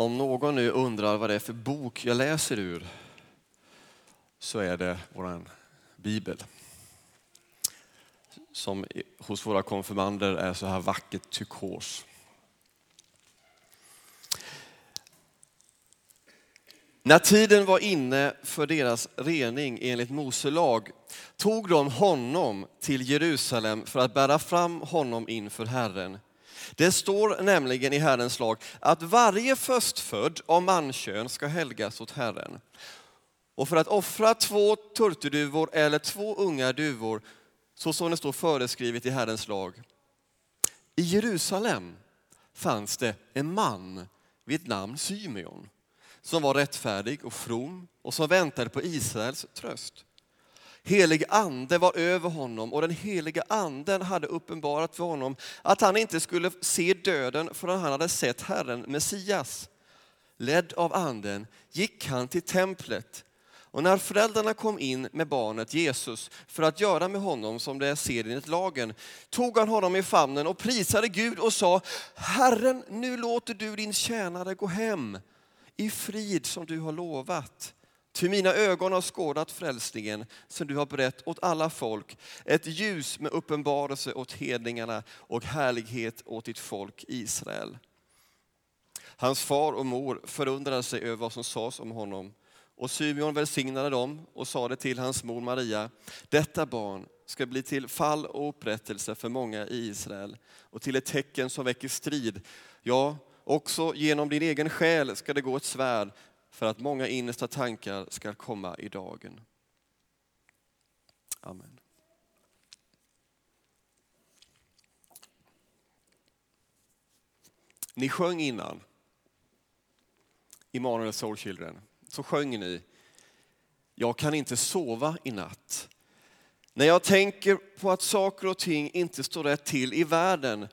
Om någon nu undrar vad det är för bok jag läser ur så är det vår bibel. Som hos våra konfirmander är så här vackert tykos. När tiden var inne för deras rening enligt Mose lag tog de honom till Jerusalem för att bära fram honom inför Herren. Det står nämligen i Herrens lag att varje förstfödd av mankön ska helgas åt Herren. Och för att offra två turturduvor eller två unga duvor, så som det står föreskrivet i Herrens lag. I Jerusalem fanns det en man vid namn Symeon som var rättfärdig och from och som väntade på Israels tröst. Helig ande var över honom och den heliga anden hade uppenbarat för honom att han inte skulle se döden förrän han hade sett Herren Messias. Ledd av anden gick han till templet och när föräldrarna kom in med barnet Jesus för att göra med honom som det är sed enligt lagen, tog han honom i famnen och prisade Gud och sa, Herren, nu låter du din tjänare gå hem i frid som du har lovat. Ty mina ögon har skådat frälsningen som du har berett åt alla folk, ett ljus med uppenbarelse åt hedningarna och härlighet åt ditt folk Israel. Hans far och mor förundrade sig över vad som sades om honom och Symeon välsignade dem och sade till hans mor Maria, detta barn ska bli till fall och upprättelse för många i Israel och till ett tecken som väcker strid. Ja, också genom din egen själ ska det gå ett svärd för att många innersta tankar ska komma i dagen. Amen. Ni sjöng innan, Immanuel Soul Children, så sjöng ni Jag kan inte sova i natt. När jag tänker på att saker och ting inte står rätt till i världen,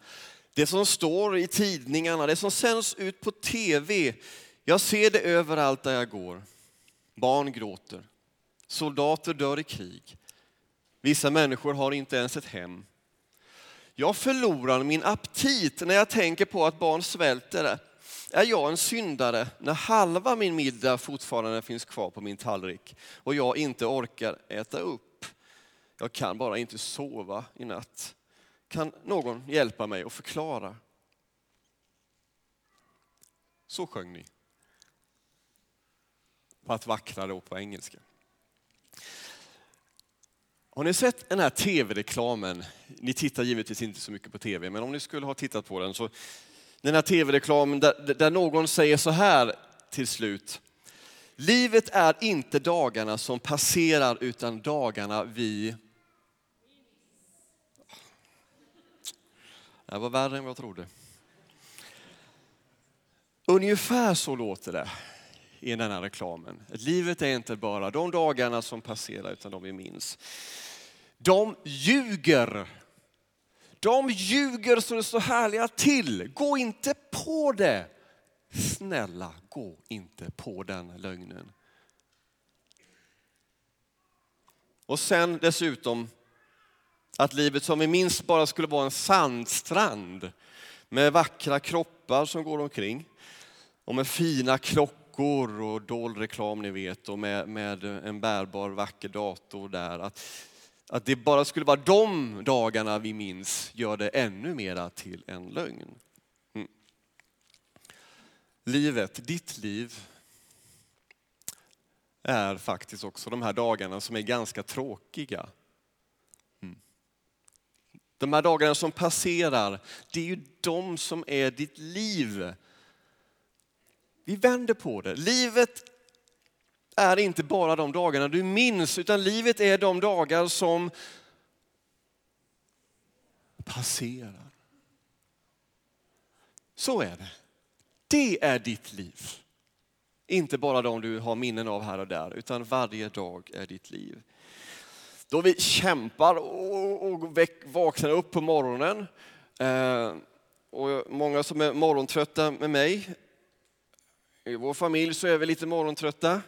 det som står i tidningarna, det som sänds ut på tv, jag ser det överallt där jag går. Barn gråter, soldater dör i krig, vissa människor har inte ens ett hem. Jag förlorar min aptit när jag tänker på att barn svälter. Är jag en syndare när halva min middag fortfarande finns kvar på min tallrik och jag inte orkar äta upp? Jag kan bara inte sova i natt. Kan någon hjälpa mig och förklara? Så sjöng ni på att vackra, och på engelska. Har ni sett den här tv-reklamen? Ni tittar givetvis inte så mycket på tv, men om ni skulle ha tittat på den så den här tv-reklamen där, där någon säger så här till slut. Livet är inte dagarna som passerar utan dagarna vi... Det var värre än vad jag trodde. Ungefär så låter det i den här reklamen. Livet är inte bara de dagarna som passerar utan de vi minns. De ljuger de ljuger så det står härliga till. Gå inte på det. Snälla, gå inte på den lögnen. Och sen dessutom att livet som vi minns bara skulle vara en sandstrand med vackra kroppar som går omkring och med fina klockor och dold reklam ni vet och med, med en bärbar vacker dator där. Att att det bara skulle vara de dagarna vi minns gör det ännu mera till en lögn. Mm. Livet, ditt liv, är faktiskt också de här dagarna som är ganska tråkiga. Mm. De här dagarna som passerar, det är ju de som är ditt liv. Vi vänder på det. Livet är inte bara de dagarna du minns, utan livet är de dagar som passerar. Så är det. Det är ditt liv. Inte bara de du har minnen av här och där, utan varje dag är ditt liv. Då vi kämpar och vaknar upp på morgonen, eh, och många som är morgontrötta med mig, i vår familj så är vi lite morgontrötta.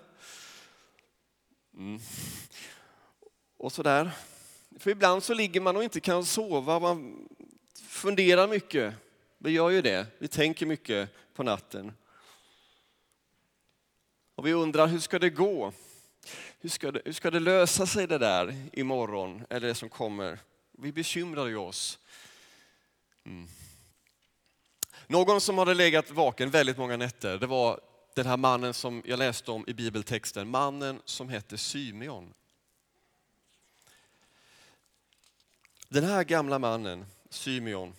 Mm. Och sådär. För ibland så ligger man och inte kan sova, man funderar mycket. Vi gör ju det, vi tänker mycket på natten. Och vi undrar hur ska det gå? Hur ska det, hur ska det lösa sig det där imorgon eller det som kommer? Vi bekymrar ju oss. Mm. Någon som hade legat vaken väldigt många nätter, det var den här mannen som jag läste om i bibeltexten, mannen som hette Symeon. Den här gamla mannen, Symeon,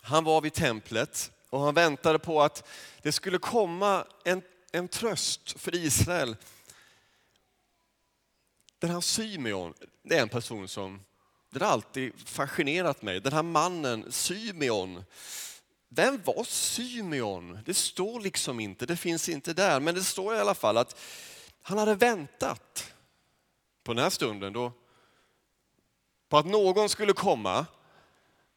han var vid templet och han väntade på att det skulle komma en, en tröst för Israel. Den här Symeon, det är en person som det har alltid fascinerat mig. Den här mannen, Symeon, vem var Symeon? Det står liksom inte, det finns inte där. Men det står i alla fall att han hade väntat på den här stunden då, på att någon skulle komma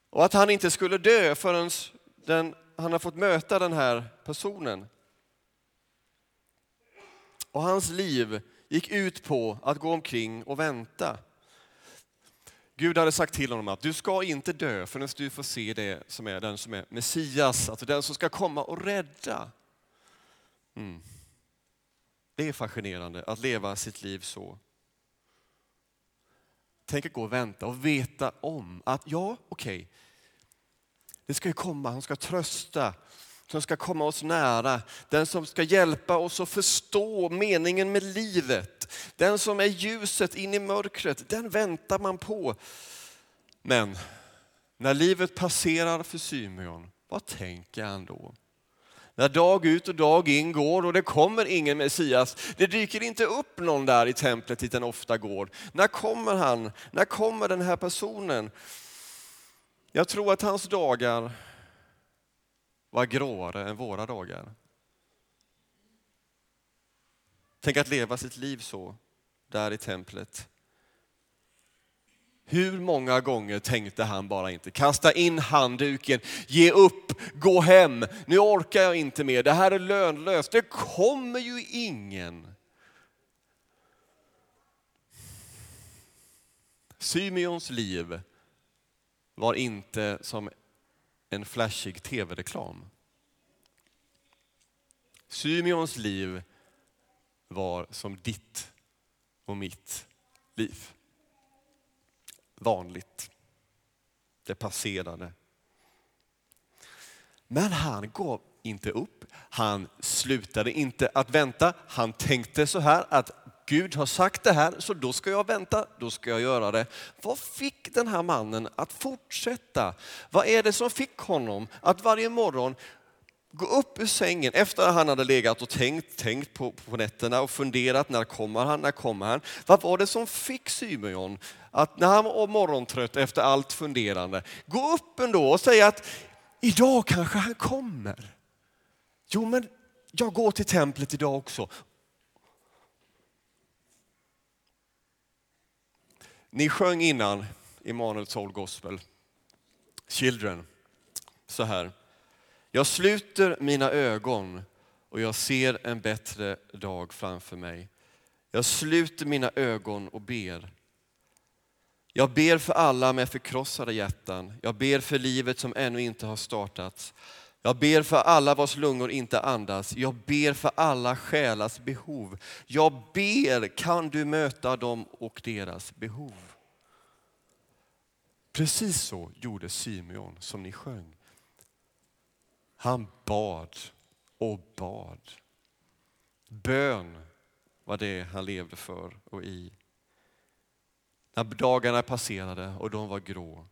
och att han inte skulle dö förrän den, han har fått möta den här personen. Och hans liv gick ut på att gå omkring och vänta. Gud hade sagt till honom att du ska inte dö förrän du får se det som är den som är Messias, alltså den som ska komma och rädda. Mm. Det är fascinerande att leva sitt liv så. Tänk att gå och vänta och veta om att ja, okej, okay, det ska ju komma, han ska trösta, som ska komma oss nära, den som ska hjälpa oss att förstå meningen med livet. Den som är ljuset in i mörkret, den väntar man på. Men när livet passerar för Symeon, vad tänker han då? När dag ut och dag in går och det kommer ingen Messias, det dyker inte upp någon där i templet dit den ofta går. När kommer han? När kommer den här personen? Jag tror att hans dagar var gråare än våra dagar. Tänk att leva sitt liv så, där i templet. Hur många gånger tänkte han bara inte kasta in handduken, ge upp, gå hem, nu orkar jag inte mer, det här är lönlöst, det kommer ju ingen. Symeons liv var inte som en flashig tv-reklam. Symeons liv var som ditt och mitt liv. Vanligt. Det passerade. Men han gav inte upp. Han slutade inte att vänta. Han tänkte så här att Gud har sagt det här, så då ska jag vänta, då ska jag göra det. Vad fick den här mannen att fortsätta? Vad är det som fick honom att varje morgon gå upp ur sängen efter att han hade legat och tänkt, tänkt på, på nätterna och funderat, när kommer han, när kommer han? Vad var det som fick Symeon att när han var morgontrött efter allt funderande, gå upp ändå och säga att idag kanske han kommer. Jo, men jag går till templet idag också Ni sjöng innan Immanuel Soul Gospel, Children, så här. Jag sluter mina ögon och jag ser en bättre dag framför mig. Jag sluter mina ögon och ber. Jag ber för alla med förkrossade hjärtan. Jag ber för livet som ännu inte har startats. Jag ber för alla vars lungor inte andas. Jag ber för alla själars behov. Jag ber, kan du möta dem och deras behov? Precis så gjorde Simeon som ni sjöng. Han bad och bad. Bön var det han levde för och i. När dagarna passerade och de var grå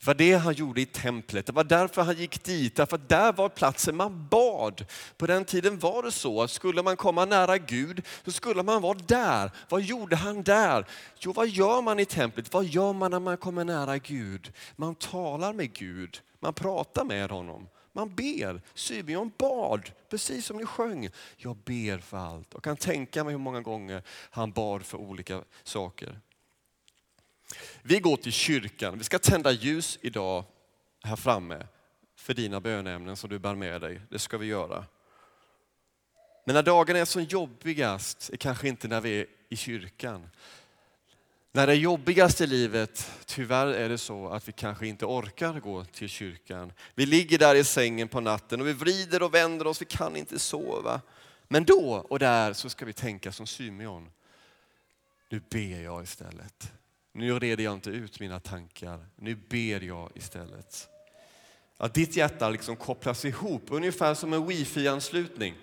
det var det han gjorde i templet. Det var därför han gick dit, därför att där var platsen man bad. På den tiden var det så att skulle man komma nära Gud så skulle man vara där. Vad gjorde han där? Jo, vad gör man i templet? Vad gör man när man kommer nära Gud? Man talar med Gud, man pratar med honom. Man ber. Symeon bad, precis som ni sjöng. Jag ber för allt och kan tänka mig hur många gånger han bad för olika saker. Vi går till kyrkan. Vi ska tända ljus idag här framme för dina bönämnen som du bär med dig. Det ska vi göra. Men när dagen är som jobbigast är kanske inte när vi är i kyrkan. När det är jobbigast i livet, tyvärr är det så att vi kanske inte orkar gå till kyrkan. Vi ligger där i sängen på natten och vi vrider och vänder oss, vi kan inte sova. Men då och där så ska vi tänka som Symeon. Nu ber jag istället. Nu reder jag inte ut mina tankar. Nu ber jag istället. Att ditt hjärta liksom kopplas ihop, ungefär som en wifi-anslutning.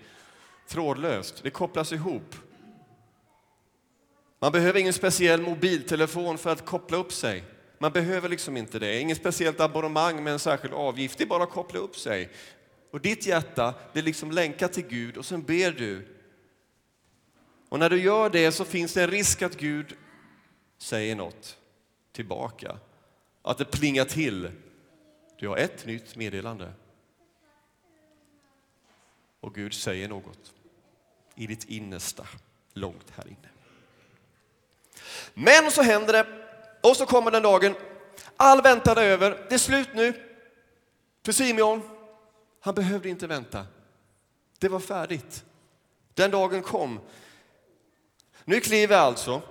Trådlöst, det kopplas ihop. Man behöver ingen speciell mobiltelefon för att koppla upp sig. Man behöver liksom inte det. Inget speciellt abonnemang med en särskild avgift. Det är bara att koppla upp sig. Och ditt hjärta, blir liksom länkat till Gud och sen ber du. Och när du gör det så finns det en risk att Gud säger något tillbaka. Att det plingar till. Du har ett nytt meddelande. Och Gud säger något i ditt innersta, långt här inne. Men så händer det, och så kommer den dagen. All väntan är över, det är slut nu. För Simeon, han behövde inte vänta. Det var färdigt. Den dagen kom. Nu kliver alltså,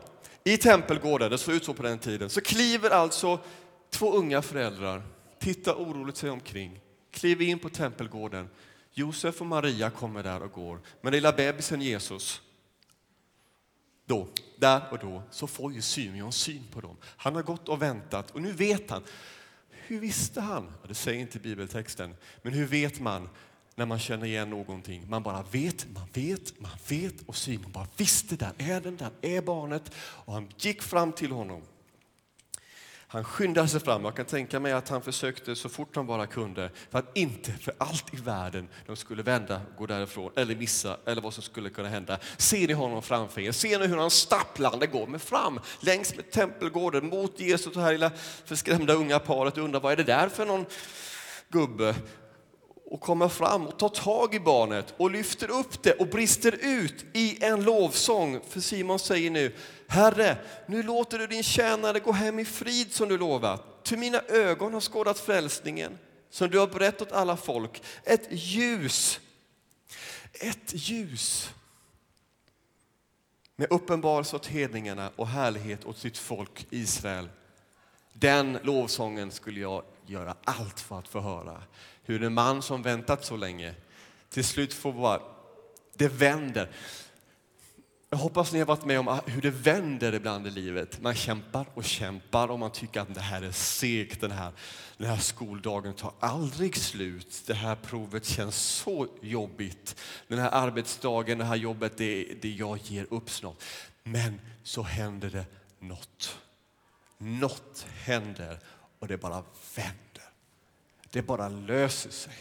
i tempelgården, det såg ut så på den tiden, så kliver alltså två unga föräldrar, tittar oroligt sig omkring, kliver in på tempelgården. Josef och Maria kommer där och går, men lilla bebisen Jesus då, där och då, så får ju Symeon syn på dem. Han har gått och väntat och nu vet han. Hur visste han? Det säger inte bibeltexten, men hur vet man när man känner igen någonting? Man bara vet, man vet, man vet och Simon bara visste, där är den, där är barnet och han gick fram till honom. Han skyndade sig fram. Jag kan tänka mig att han försökte så fort han bara kunde för att inte för allt i världen de skulle vända, gå därifrån eller missa eller vad som skulle kunna hända. Ser ni honom framför er? Ser ni hur han stapplande går med fram längs med tempelgården mot Jesus och det här lilla förskrämda unga paret undrar vad är det där för någon gubbe? och kommer fram och tar tag i barnet och lyfter upp det och brister ut i en lovsång. För Simon säger nu, Herre, nu låter du din tjänare gå hem i frid som du lovat. Till mina ögon har skådat frälsningen som du har berättat åt alla folk. Ett ljus, ett ljus med uppenbarelse åt hedningarna och härlighet åt sitt folk Israel. Den lovsången skulle jag göra allt för att få höra. Hur en man som väntat så länge till slut får vara, det vänder. Jag hoppas ni har varit med om hur det vänder ibland i livet. Man kämpar och kämpar och man tycker att det här är segt. Den här, den här skoldagen tar aldrig slut. Det här provet känns så jobbigt. Den här arbetsdagen, det här jobbet, det, det jag ger upp snart. Men så händer det något. Något händer och det bara vänder. Det bara löser sig.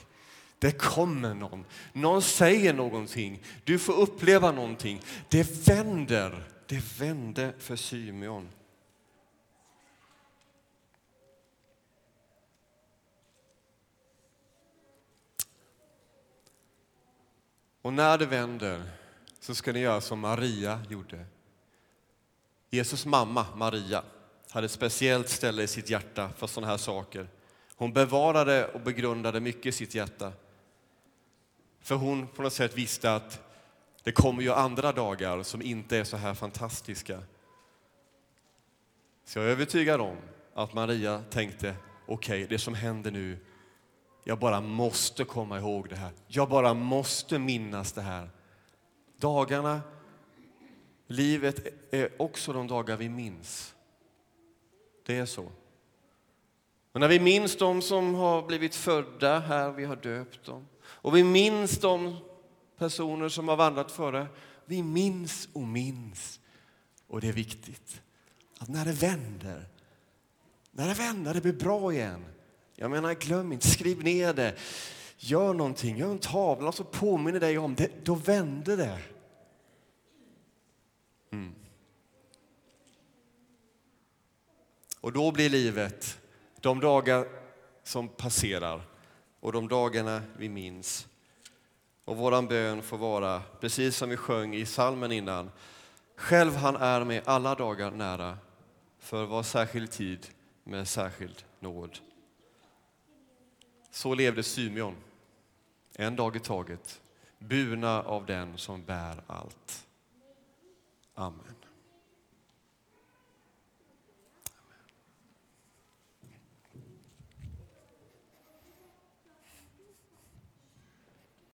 Det kommer någon. Någon säger någonting. Du får uppleva någonting. Det vänder. Det vände för Symeon. Och när det vänder så ska ni göra som Maria gjorde. Jesus mamma Maria hade ett speciellt ställe i sitt hjärta för sådana här saker. Hon bevarade och begrundade mycket i sitt hjärta. För hon på något sätt visste att det kommer ju andra dagar som inte är så här fantastiska. Så jag är övertygad om att Maria tänkte, okej, okay, det som händer nu, jag bara måste komma ihåg det här. Jag bara måste minnas det här. Dagarna, livet är också de dagar vi minns. Det är så. Och när vi minns de som har blivit födda här, vi har döpt dem. Och vi minns de personer som har vandrat före. Vi minns och minns. Och det är viktigt att när det vänder, när det vänder, det blir bra igen. Jag menar, glöm inte, skriv ner det. Gör någonting, gör en tavla som påminner dig om det. Då vänder det. Mm. Och då blir livet de dagar som passerar och de dagarna vi minns. Och våran bön får vara, precis som vi sjöng i salmen innan, Själv han är med alla dagar nära, för var särskild tid med särskild nåd. Så levde Symeon, en dag i taget, burna av den som bär allt. Amen.